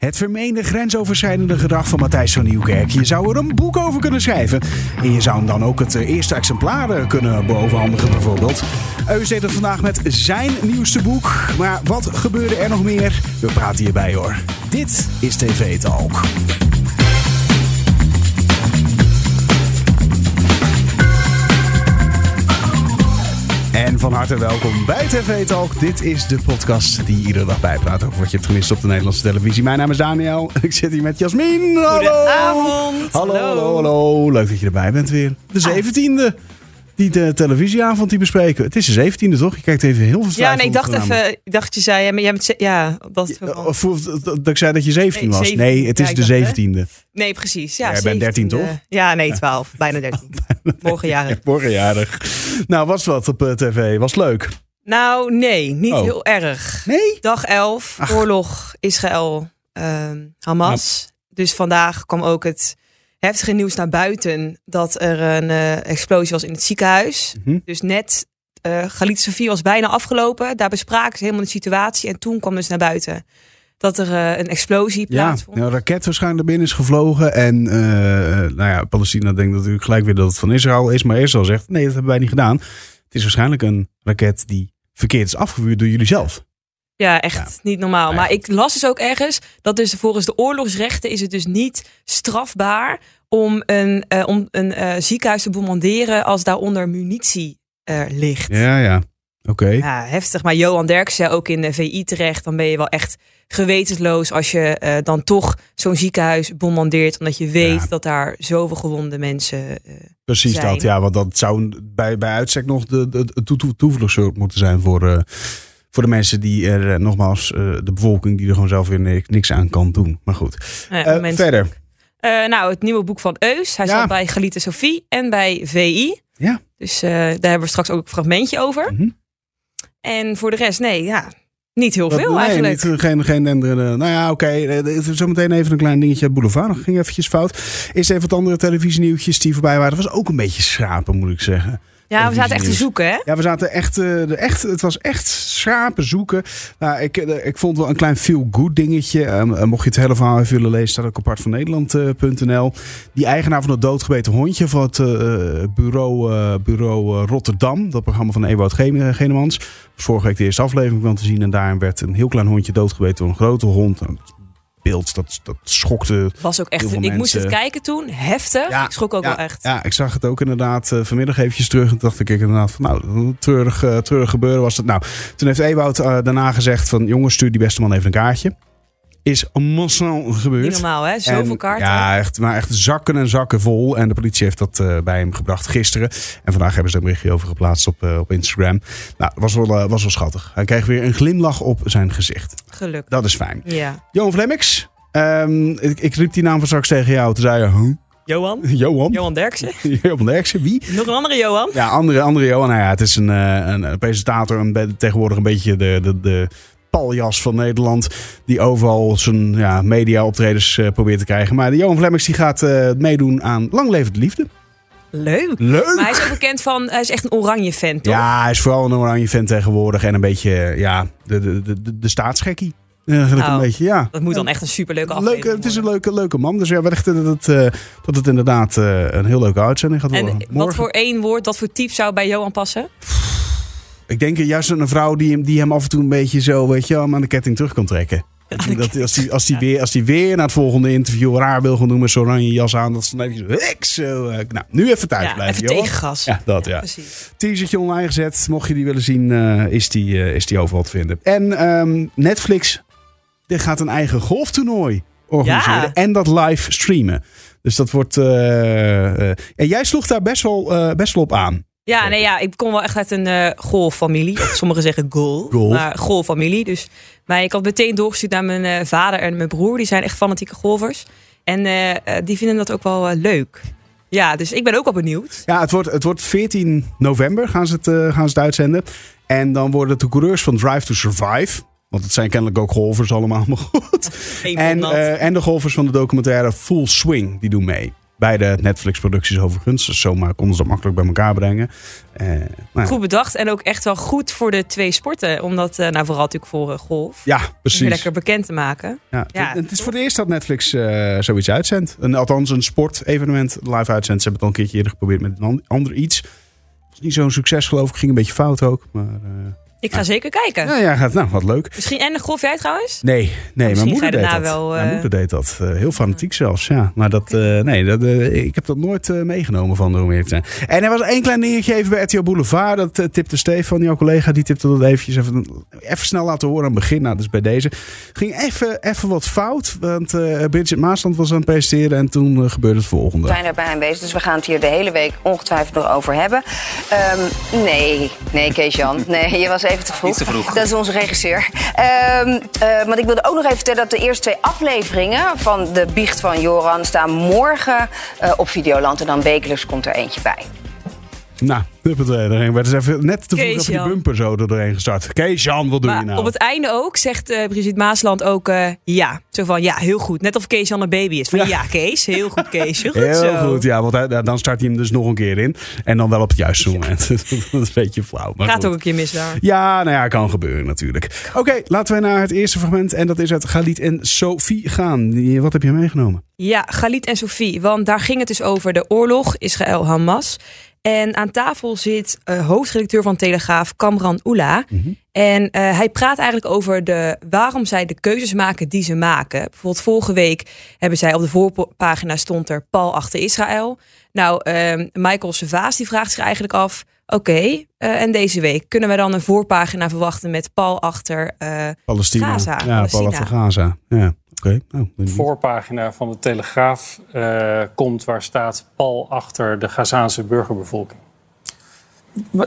Het vermeende grensoverschrijdende gedrag van Matthijs van Nieuwkerk. Je zou er een boek over kunnen schrijven. En je zou hem dan ook het eh, eerste exemplaar eh, kunnen overhandigen bijvoorbeeld. Eus deed het vandaag met zijn nieuwste boek. Maar wat gebeurde er nog meer? We praten hierbij hoor. Dit is TV Talk. En van harte welkom bij TV Talk. Dit is de podcast die iedere dag bijpraat over wat je hebt gemist op de Nederlandse televisie. Mijn naam is Daniel en ik zit hier met Jasmin. Hallo. Goedenavond. Hallo, Hallo. hallo. Leuk dat je erbij bent weer. De zeventiende. Die de televisieavond die bespreken. Het is de zeventiende toch? Je kijkt even heel veel Ja, nee, ik dacht even, ik dacht je zei, ja, maar jij bent, ja, dat Of, of dat ik zei dat je 17 Nee, was. 17. Nee, het is Ja, de dacht, hè? zeventiende. Nee, precies. Ja, Jij bent 13 17e. toch? Ja, nee, 12. Bijna 13. Morgen jarig. Morgenjarig. Nou, was wat op eh, tv? Was leuk. Nou, nee, niet Oh. heel erg. Nee? Dag 11, Ach. oorlog Israël, ehm, Hamas. Dus vandaag kwam ook het heftige nieuws naar buiten dat er een eh, explosie was in het ziekenhuis. Mhm. Dus net, eh Galit Sofie was bijna afgelopen. Daar bespraken ze helemaal de situatie. En toen kwam dus naar buiten dat er eh, een explosie Ja, plaatsvond. een raket waarschijnlijk naar binnen is gevlogen. En nou ja, Palestina denkt natuurlijk gelijk weer dat het van Israël is. Maar Israël zegt, nee, dat hebben wij niet gedaan. Het is waarschijnlijk een raket die verkeerd is afgevuurd door jullie zelf. Ja, echt Ja. niet normaal. Maar ik las dus ook ergens dat dus volgens de oorlogsrechten is het dus niet strafbaar om een, eh, om een eh, ziekenhuis te bombarderen als daaronder munitie eh, ligt. Ja. Ja, ja. Oké. heftig. Maar Johan Derks zei ook in de VI terecht, dan ben je wel echt gewetensloos als je dan toch zo'n ziekenhuis bombardeert, omdat je weet Ja. dat daar zoveel gewonde mensen. Precies zijn. dat. Ja, want dat zou bij, bij uitstek nog de, de, de moeten zijn voor, voor de mensen die er, eh, nogmaals, eh, de bevolking die er gewoon zelf weer ni- niks aan kan doen. Maar goed. eh, Eh, mensen. verder. Eh, nou, het nieuwe boek van Eus. Hij Ja. zat bij Galite Sophie en bij VI. Ja. Dus eh, daar hebben we straks ook een fragmentje over. Mhm. En voor de rest, nee, ja, niet heel veel nee, eigenlijk. Niet, geen, geen. Nou ja, oké. eh, Zometeen even een klein dingetje. Boulevard ging eventjes fout. Eerst even wat andere televisienieuwtjes die voorbij waren. Dat was ook een beetje schrapen, moet ik zeggen. Ja, we zaten echt te zoeken, hè? Ja, we zaten echt, eh, de echt het was echt schrapen zoeken. Nou, ik, eh, ik vond wel een klein feel-good dingetje. Ehm, eh, mocht je het hele verhaal even willen lezen, staat ook op hartvanNederland.nl. Die eigenaar van het doodgebeten hondje van het bureau, bureau Rotterdam. Dat programma van Ewout Gene- Genemans. Vorige week de eerste aflevering van te zien. En daarin werd een heel klein hondje doodgebeten door een grote hond. Beeld, dat, dat schokte Was ook echt, ik moest het kijken toen, heftig. Ja, ik schrok ook ja, wel echt. Ja, ik zag het ook inderdaad eh, vanmiddag eventjes terug. En dacht ik inderdaad van nou, treurig, eh, treurig gebeuren was het. Nou, toen heeft Ewout eh, daarna gezegd van jongens, stuur die beste man even een kaartje. Is massaal gebeurd. Niet normaal, hè? Zoveel En, kaarten. Ja, echt, maar echt zakken en zakken vol. En de politie heeft dat eh, bij hem gebracht gisteren. En vandaag hebben ze een berichtje over geplaatst op, eh, op Instagram. Nou, was wel, eh, was wel schattig. Hij kreeg weer een glimlach op zijn gezicht. Gelukkig. Dat is fijn. Ja. Johan Flemmix. ehm, ik, ik riep die naam van straks tegen jou. Toen zei je, huh? Johan? Johan? Johan Derksen? Johan Derksen, wie? Nog een andere Johan? Ja, andere, andere Johan. Nou ja, het is een, een, een presentator. Een, tegenwoordig een beetje de, de, de paljas van Nederland. Die overal zijn ja, media optredens eh, probeert te krijgen. Maar de Johan Flemmix die gaat eh, meedoen aan Lang Leven de Liefde. Leuk. Leuk! Maar hij is ook bekend van, hij is echt een oranje fan, toch? Ja, hij is vooral een oranje fan tegenwoordig. En een beetje, eh, ja, de, de, de, de, staatsgekkie. Eigenlijk Oh, een beetje, ja. Dat moet dan echt een superleuke aflevering Leuke, het is een leuke, leuke man. Dus ja, we dachten dat het, eh, dat het inderdaad eh, een heel leuke uitzending gaat worden. En wat voor één woord, wat voor type zou bij Johan passen? Ik denk juist aan een vrouw die hem, die hem af en toe een beetje zo, weet je, aan de ketting terug kan trekken. Dat als die, als, die weer, als die weer naar het volgende interview raar wil gaan doen met zo'n oranje jas aan, dat ze dan even zo, eh, Nou, nu even thuis Ja, blijven, even tegengas. Ja, dat ja. Precies. Teasertje online gezet. Mocht je die willen zien, eh, is, die, eh, is die overal te vinden. En ehm, Netflix dit gaat een eigen golftoernooi organiseren. Ja. En dat live streamen. Dus dat wordt... en jij sloeg daar best wel, best wel op aan. Ja, nee, ja, ik kom wel echt uit een eh golffamilie. Sommigen zeggen goal, Golf. maar golffamilie. Dus maar ik had meteen doorgestuurd naar mijn eh, vader en mijn broer. Die zijn echt fanatieke golfers. En eh, die vinden dat ook wel leuk. Ja, dus ik ben ook wel benieuwd. Ja, het wordt, het wordt 14 november gaan ze, het, gaan ze het uitzenden. En dan worden de coureurs van Drive to Survive... Want het zijn kennelijk ook golfers allemaal, maar goed. En, en de golfers van de documentaire Full Swing, die doen mee. Beide Netflix-producties overigens. Dus zomaar konden ze dat makkelijk bij elkaar brengen. Uh, nou ja. Goed bedacht en ook echt wel goed voor de twee sporten. Omdat, uh, nou vooral natuurlijk voor uh, golf. Ja, precies. Lekker bekend te maken. Ja, ja het, is voor het eerst dat Netflix zoiets uitzendt. Een, althans een sportevenement live uitzendt. Ze hebben het al een keertje eerder geprobeerd met een ander iets. Was niet zo'n succes geloof ik. Ging een beetje fout ook. Maar... Ik ga zeker kijken. Ja, ja, nou, wat leuk. Misschien en golf jij trouwens? Nee, nee mijn moeder deed dat. Wel, uh... Mijn moeder deed dat. Uh, heel fanatiek zelfs, ja. Maar dat, uh, nee, dat, ik heb dat nooit meegenomen van de zijn. En er was één klein dingetje even bij RTL Boulevard. Dat tipte Stefan, jouw collega, die tipte dat eventjes even, even snel laten horen aan het begin. Nou, dus bij deze. Ging even, even wat fout, want Bridget Maasland was aan het presenteren en toen gebeurde het volgende. We zijn erbij aanwezig, dus we gaan het hier de hele week ongetwijfeld nog over hebben. Um, nee, nee Kees-Jan, nee, je was even te vroeg. te vroeg. Dat is onze regisseur. Um, uh, maar ik wilde ook nog even vertellen dat de eerste twee afleveringen van de biecht van Joran staan morgen uh, op Videoland. En dan wekelijks komt er eentje bij. Nou, er werd eens even net te vroeg die bumper zo er doorheen gestart. Kees Jan, wat doe maar je nou? Op het einde ook zegt uh, Brigitte Maasland ook uh, ja. Zo van ja, heel goed. Net of Kees Jan een baby is. Van ja, ja Kees, heel goed Kees. Heel goed, heel zo. goed ja. Want hij, dan start hij hem dus nog een keer in. En dan wel op het juiste moment. dat is een beetje flauw. Maar Gaat goed. ook een keer mis daar. Ja, nou ja, kan gebeuren natuurlijk. Oké, okay, laten we naar het eerste fragment. En dat is uit Galit en Sophie gaan. Wat heb je meegenomen? Ja, Galit en Sophie. Want daar ging het dus over de oorlog Israël-Hamas. En aan tafel zit uh, hoofdredacteur van Telegraaf, Kamran Oela. Mm -hmm. En uh, hij praat eigenlijk over de, waarom zij de keuzes maken die ze maken. Bijvoorbeeld vorige week hebben zij op de voorpagina stond er Paul achter Israël. Nou, uh, Michael Servaas die vraagt zich eigenlijk af... Oké, okay, uh, en deze week kunnen we dan een voorpagina verwachten met Paul achter Palestina. Gaza. Ja, Palestina. Paul achter Gaza. Ja. Okay. Oh, de voorpagina van de Telegraaf uh, komt waar staat Paul achter de Gazaanse burgerbevolking. Maar,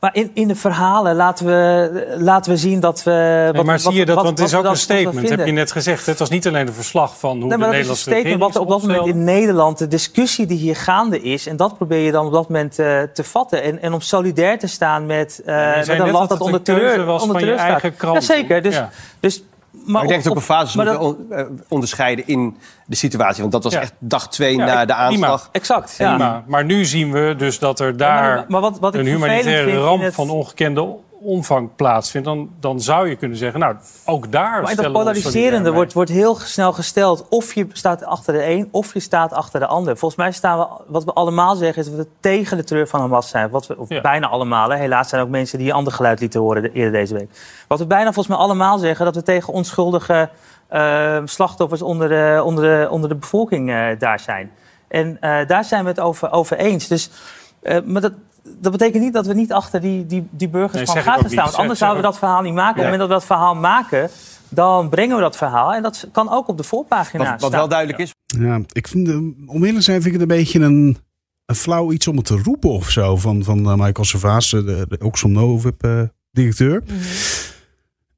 maar in, in de verhalen laten we, laten we zien dat we. Nee, wat, maar zie je dat? wat, want het is ook een statement, heb je net gezegd. Het was niet alleen een verslag van hoe nee, de maar Nederlandse dat is een statement wat op dat moment in Nederland de discussie die hier gaande is. En dat probeer je dan op dat moment uh, te vatten. En, en om solidair te staan met, uh, ja, met een land dat onder terreur, was onder terreur van je eigen krant. Jazeker. Dus, ja. dus maar, maar ik denk dat ook een fase moeten on, uh, onderscheiden in de situatie. Want dat was ja. echt dag twee ja, na de aanslag. Prima. Exact. Ja. Prima. Maar nu zien we dus dat er daar maar, maar wat, wat een humanitaire ramp het... van ongekende omvang plaatsvindt. Dan, dan zou je kunnen zeggen, nou, ook daar Maar dat polariserende wordt, wordt heel snel gesteld... of je staat achter de een of je staat achter de ander. Volgens mij staan we, wat we allemaal zeggen... is dat we tegen de terreur van Hamas zijn. Wat we, of ja. bijna allemaal. Hè. Helaas zijn ook mensen die een ander geluid lieten horen de, eerder deze week. Wat we bijna volgens mij allemaal zeggen... dat we tegen onschuldige uh, slachtoffers onder de, onder de, onder de bevolking uh, daar zijn. En uh, daar zijn we het over, over eens. Dus, maar dat, dat betekent niet dat we niet achter die, die, die burgers nee, van Gaza staan. Want anders zouden we dat verhaal niet maken. Op het moment dat we dat verhaal maken, dan brengen we dat verhaal. En dat kan ook op de voorpagina wat, wat staan. wel duidelijk is. Ja, ik vind, om eerlijk te zijn, vind ik het een beetje een, een flauw iets om het te roepen of zo. Van, van uh, Michael Servaas, de, de Oxfam Novib uh, directeur. Mm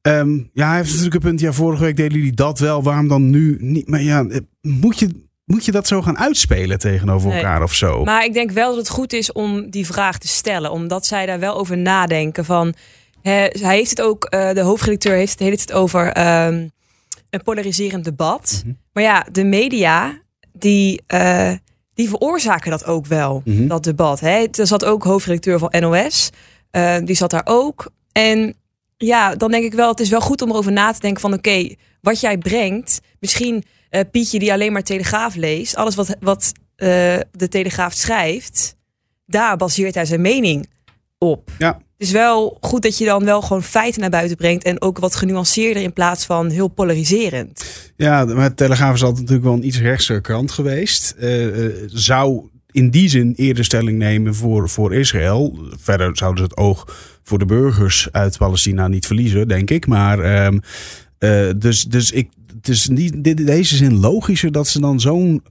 -hmm. um, ja, hij heeft natuurlijk een punt. Ja, vorige week deden jullie dat wel. Waarom dan nu niet? Maar ja, moet je moet je dat zo gaan uitspelen tegenover nee. elkaar of zo? Maar ik denk wel dat het goed is om die vraag te stellen. Omdat zij daar wel over nadenken. Van, hij heeft het ook, uh, de hoofdredacteur heeft het, heeft het over um, een polariserend debat. Mm -hmm. Maar ja, de media, die, uh, die veroorzaken dat ook wel, mm -hmm. dat debat. Hè. Er zat ook hoofdredacteur van NOS. Uh, die zat daar ook. En ja, dan denk ik wel, het is wel goed om erover na te denken van... oké, okay, wat jij brengt, misschien... Uh, Pietje die alleen maar Telegraaf leest. Alles wat, wat uh, de Telegraaf schrijft, daar baseert hij zijn mening op. Ja. Het is wel goed dat je dan wel gewoon feiten naar buiten brengt. En ook wat genuanceerder in plaats van heel polariserend. Ja, maar de Telegraaf is altijd natuurlijk wel een iets rechtser krant geweest. Uh, zou in die zin eerder stelling nemen voor, voor Israël. Verder zouden ze het oog voor de burgers uit Palestina niet verliezen, denk ik. Maar um, dus, dus ik, het is niet deze zin logischer dat ze dan zo'n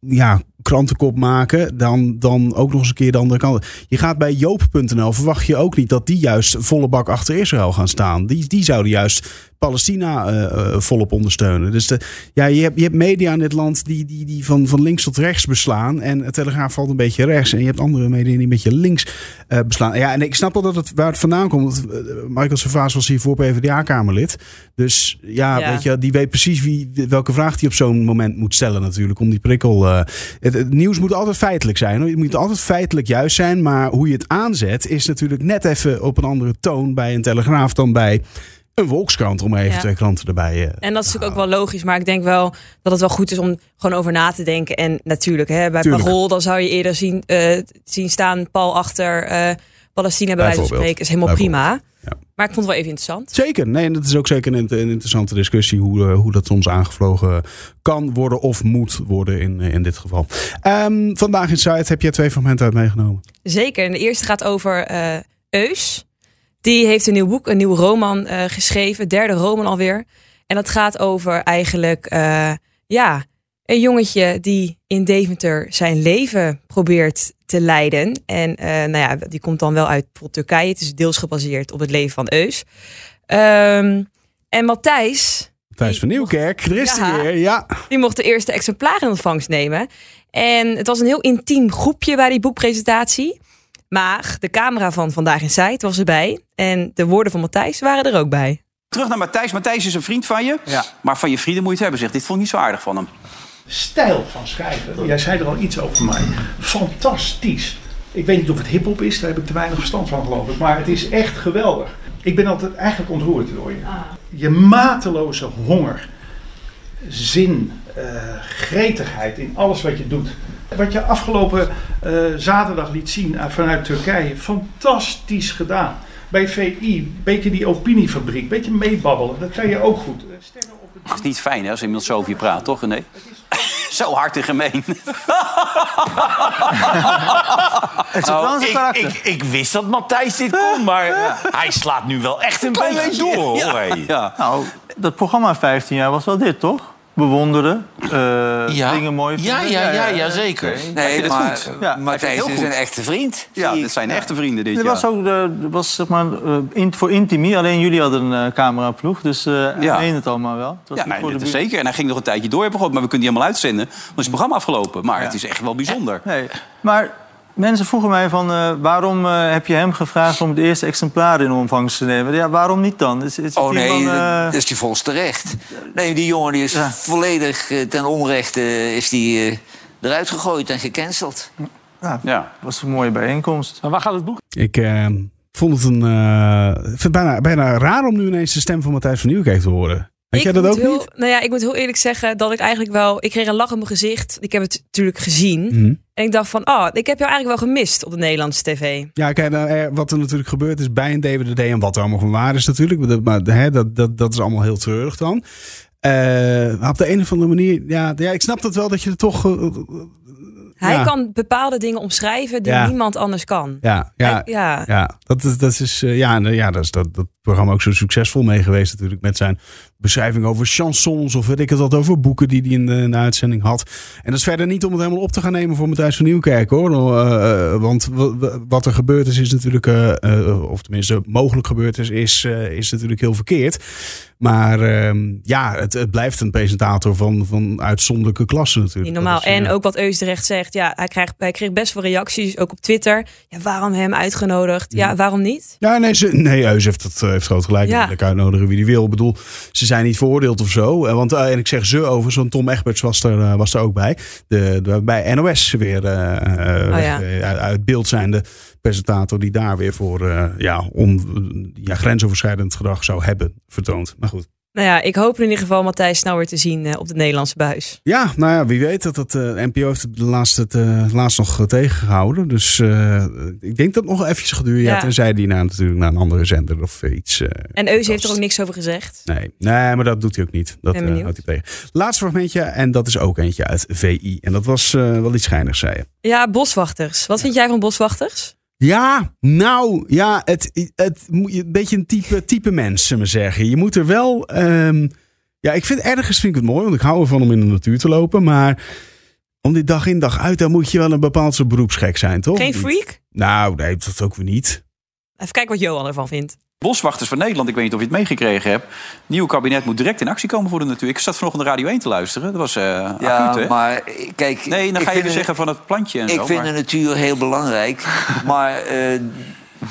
ja, krantenkop maken. Dan, dan ook nog eens een keer de andere kant. Je gaat bij joop.nl verwacht je ook niet dat die juist volle bak achter Israël gaan staan. Die, die zouden juist Palestina uh, uh, volop ondersteunen. Dus de, ja, je, hebt, je hebt media in dit land die, die, die van, van links tot rechts beslaan. En het Telegraaf valt een beetje rechts. En je hebt andere media die een beetje links uh, beslaan. Ja, en ik snap wel dat het, waar het vandaan komt. Michael Servaas was hiervoor PvdA-kamerlid. Dus ja, ja, Weet je, die weet precies wie, welke vraag hij op zo'n moment moet stellen natuurlijk. Om die prikkel... Het, het nieuws moet altijd feitelijk zijn. Het moet altijd feitelijk juist zijn. Maar hoe je het aanzet is natuurlijk net even op een andere toon bij een Telegraaf dan bij een Volkskrant. Om even Ja. twee kranten erbij uh, En dat is natuurlijk ook wel logisch, maar ik denk wel dat het wel goed is om gewoon over na te denken. En natuurlijk, hè, bij Tuurlijk. Parool, dan zou je eerder zien, eh, zien staan Paul achter eh, Palestina bij wijze van spreken. Is helemaal prima. Ja. Maar ik vond het wel even interessant. Zeker. Nee, en dat is ook zeker een, een interessante discussie hoe, eh, hoe dat soms aangevlogen kan worden of moet worden in, eh, in dit geval. Ehm, vandaag in Site heb jij twee fragmenten uit meegenomen. Zeker. En de eerste gaat over eh Eus. Die heeft een nieuw boek, een nieuw roman geschreven. Derde roman alweer. En dat gaat over eigenlijk, ja, een jongetje die in Deventer zijn leven probeert te leiden. En eh, nou ja, die komt dan wel uit bijvoorbeeld Turkije. Het is deels gebaseerd op het leven van Eus. Ehm, en Matthijs, Thijs van Nieuwkerk, er is Ja. hij weer. Ja. die mocht de eerste exemplaar in ontvangst nemen. En het was een heel intiem groepje bij die boekpresentatie. Maar de camera van Vandaag in Sight was erbij. En de woorden van Matthijs waren er ook bij. Terug naar Matthijs. Matthijs is een vriend van je. Maar van je vrienden moet je het hebben, zegt. Dit vond ik niet zo aardig van hem. Stijl van schrijven. Jij zei er al iets over mij. Fantastisch. Ik weet niet of het hip-hop is, daar heb ik te weinig verstand van, geloof ik. Maar het is echt geweldig. Ik ben altijd eigenlijk ontroerd door je. Je mateloze honger, zin, eh, gretigheid in alles wat je doet. Wat je afgelopen eh, zaterdag liet zien eh, vanuit Turkije, fantastisch gedaan. Bij VI, beetje die opiniefabriek, beetje meebabbelen, dat kan je ook goed. Het is niet fijn hè, als iemand zo over je praat, toch René? zo hard en gemeen. Het is een Franse ik, karakter. ik, ik wist dat Matthijs dit kon, maar hij slaat nu wel echt een Klein beetje door. hoor, ja. Nou, dat programma 15 jaar was wel dit, toch? Bewonderen, eh, Ja. dingen mooi Ja, vinden. ja, ja, ja, zeker. Hij vindt Nee, het maar, goed. Ja. maar Hij vindt het Thijs heel is een echte vriend. Ja, dit zijn echte vrienden dit jaar. was ook de, was, zeg maar, eh, in, voor Intimi. Alleen jullie hadden een uh, cameraploeg, dus eh Ja. ja. meen het allemaal wel. Het was Ja, niet nee, dat is zeker. En hij ging nog een tijdje door, maar we kunnen die helemaal uitzenden. Dan is het programma afgelopen. Maar het is echt wel bijzonder. Nee, maar mensen vroegen mij van... eh, waarom eh, heb je hem gevraagd om het eerste exemplaar in ontvangst te nemen? Ja, waarom niet dan? Is, is het Oh nee, eh, dat is je volgens terecht. Nee, die jongen die is Ja. volledig ten onrechte eh, is die, eruit gegooid en gecanceld. ja, Ja. was een mooie bijeenkomst. Maar waar gaat het boek? Ik vond het een. eh, ik vind het bijna, bijna raar om nu ineens de stem van Matthijs van Nieuwkerk te horen. Weet jij dat ook heel, niet? Nou ja, ik moet heel eerlijk zeggen dat ik eigenlijk wel... Ik kreeg een lach op mijn gezicht. Ik heb het natuurlijk gezien. Mhm. En ik dacht van, oh, ik heb jou eigenlijk wel gemist op de Nederlandse tv. Ja, kijk, nou, eh, wat er natuurlijk gebeurd is bij een DWDD en wat er allemaal van waar is natuurlijk. Dat- Maar hè, dat, dat, dat is allemaal heel treurig dan. Eh, op de een of andere manier, ja, ja, ik snap dat wel dat je er toch. eh, Hij Ja. kan bepaalde dingen omschrijven die Ja. niemand anders kan. ja, ja, Hij- ja. Ja, dat is, dat is, eh, ja, nou ja, dat is dat, dat programma ook zo succesvol mee geweest natuurlijk. Met zijn beschrijving over chansons of weet ik het wat over boeken die hij in de, in de uitzending had. En dat is verder niet om het helemaal op te gaan nemen voor Matthijs van Nieuwkerk hoor. Eh, eh, want w- w- wat er gebeurd is, is natuurlijk, eh, eh, of tenminste mogelijk gebeurd is, is, eh, is natuurlijk heel verkeerd. Maar ehm, ja, het, het blijft een presentator van, van uitzonderlijke klasse natuurlijk. Normaal. Dat is, en ja. ook wat Eus terecht zegt. Ja, hij, krijgt, hij kreeg best wel reacties, ook op Twitter. Ja, waarom hem uitgenodigd? Ja, waarom niet? Ja, nee, ze, nee Eus heeft, het, eh, heeft groot gelijk. Ja. Lekker uitnodigen wie die wil. Ik bedoel, ze zijn niet veroordeeld of zo. Eh, Want, eh, en ik zeg ze over, zo'n Tom Egberts was er, eh, was er ook bij. De, de, bij NOS weer Oh, ja. eh, uit, uit beeld zijnde presentator die daar weer voor ja, on, ja, grensoverschrijdend gedrag zou hebben vertoond. Maar goed. Nou ja, ik hoop in ieder geval Matthijs snel weer te zien eh, op de Nederlandse buis. Ja, nou ja, wie weet dat het eh, NPO heeft het de laatste, het, laatst nog eh, tegengehouden. Dus eh, ik denk dat het nog eventjes geduurd. Ja. Ja. tenzij die naar, natuurlijk naar een andere zender of eh, iets. eh, En Eus heeft er ook niks over gezegd. Nee, nee, maar dat doet hij ook niet. Dat eh, houdt hij tegen. Laatste fragmentje, en dat is ook eentje uit VI. En dat was eh, wel iets schijnigs, zei je. Ja, boswachters. Wat vind jij van boswachters? Ja, nou, ja, het, het moet je een beetje een type, type mens, zullen we zeggen. Je moet er wel. ehm, ja, ik vind ergens vind ik het mooi, want ik hou ervan om in de natuur te lopen. Maar om dit dag in dag uit, dan moet je wel een bepaald soort beroepsgek zijn, toch? Geen freak? Nou, nee, dat ook weer niet. Even kijken wat Johan ervan vindt. Boswachters van Nederland, ik weet niet of je het meegekregen hebt. Nieuw kabinet moet direct in actie komen voor de natuur. Ik zat vanochtend de Radio 1 te luisteren. Dat was eh Ja, acuut, hè? maar kijk... Nee, dan ik ga je vind weer het- zeggen van het plantje en Ik zo. vind maar- de natuur heel belangrijk. maar eh,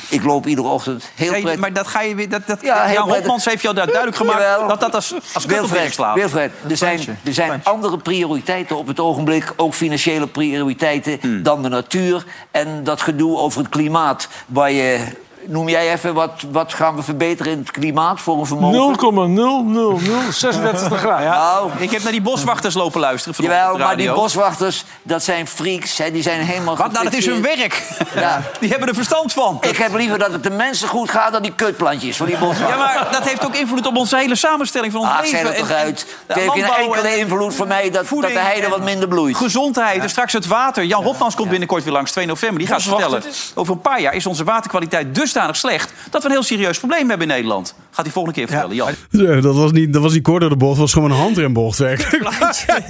Ik loop iedere ochtend heel Nee, prettig. maar dat ga je weer. Dat, dat, Ja, Jan. Hopmans heeft jou daar duidelijk gemaakt Jawel. dat dat als, als Wilfred, slaat. Wilfred, er zijn, er zijn andere prioriteiten op het ogenblik, ook financiële prioriteiten, Hmm. dan de natuur en dat gedoe over het klimaat. Waar je, noem jij even, wat, wat gaan we verbeteren in het klimaat voor een vermogen? 0,00036 graden. Nou, Ik heb naar die boswachters lopen luisteren. vanochtend Jawel, maar die boswachters, dat zijn freaks. Hè, die zijn helemaal Wat? Nou, dat is hun werk. Ja. Die hebben er verstand van. Ik heb liever dat het de mensen goed gaat dan die kutplantjes van die boswachters. Ja, maar dat heeft ook invloed op onze hele samenstelling van ons Ah, leven. En- toch uit. ja, Het heeft geen enkele en- invloed voor mij dat, dat de heide wat minder bloeit. Gezondheid en straks het water. Jan Hopmans komt binnenkort weer langs, 2 november. Die gaat vertellen. Over een paar jaar is onze waterkwaliteit dusdanig slecht... dat we een heel serieus probleem hebben in Nederland. Gaat hij volgende keer vertellen, Jan. Zo, Dat was niet, dat was niet kort door de bocht, dat was gewoon een handrembocht werkelijk.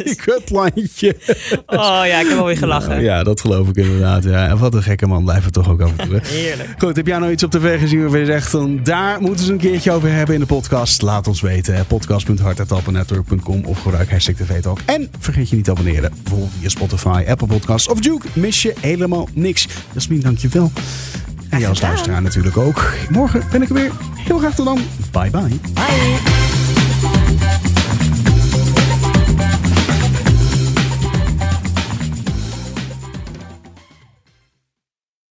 Die kutplantje. Oh ja, ik heb alweer gelachen. Ja, dat geloof ik inderdaad. Ja. En wat een gekke man blijft het toch ook af en toe. hè? Heerlijk. Goed, heb jij nou iets op tv gezien waarvan je zegt... Dan, daar moeten ze een keertje over hebben in de podcast? Laat ons weten. hè. Podcast.hartetappenetwork.com of gebruik hashtag TV-talk. En vergeet je niet te abonneren. Bijvoorbeeld via Spotify, Apple Podcasts of Juke. Mis je helemaal niks. Jasmin, dank je wel. En jou als luisteraar natuurlijk ook. Morgen ben ik er weer. Heel graag tot dan. Bye bye. Bye.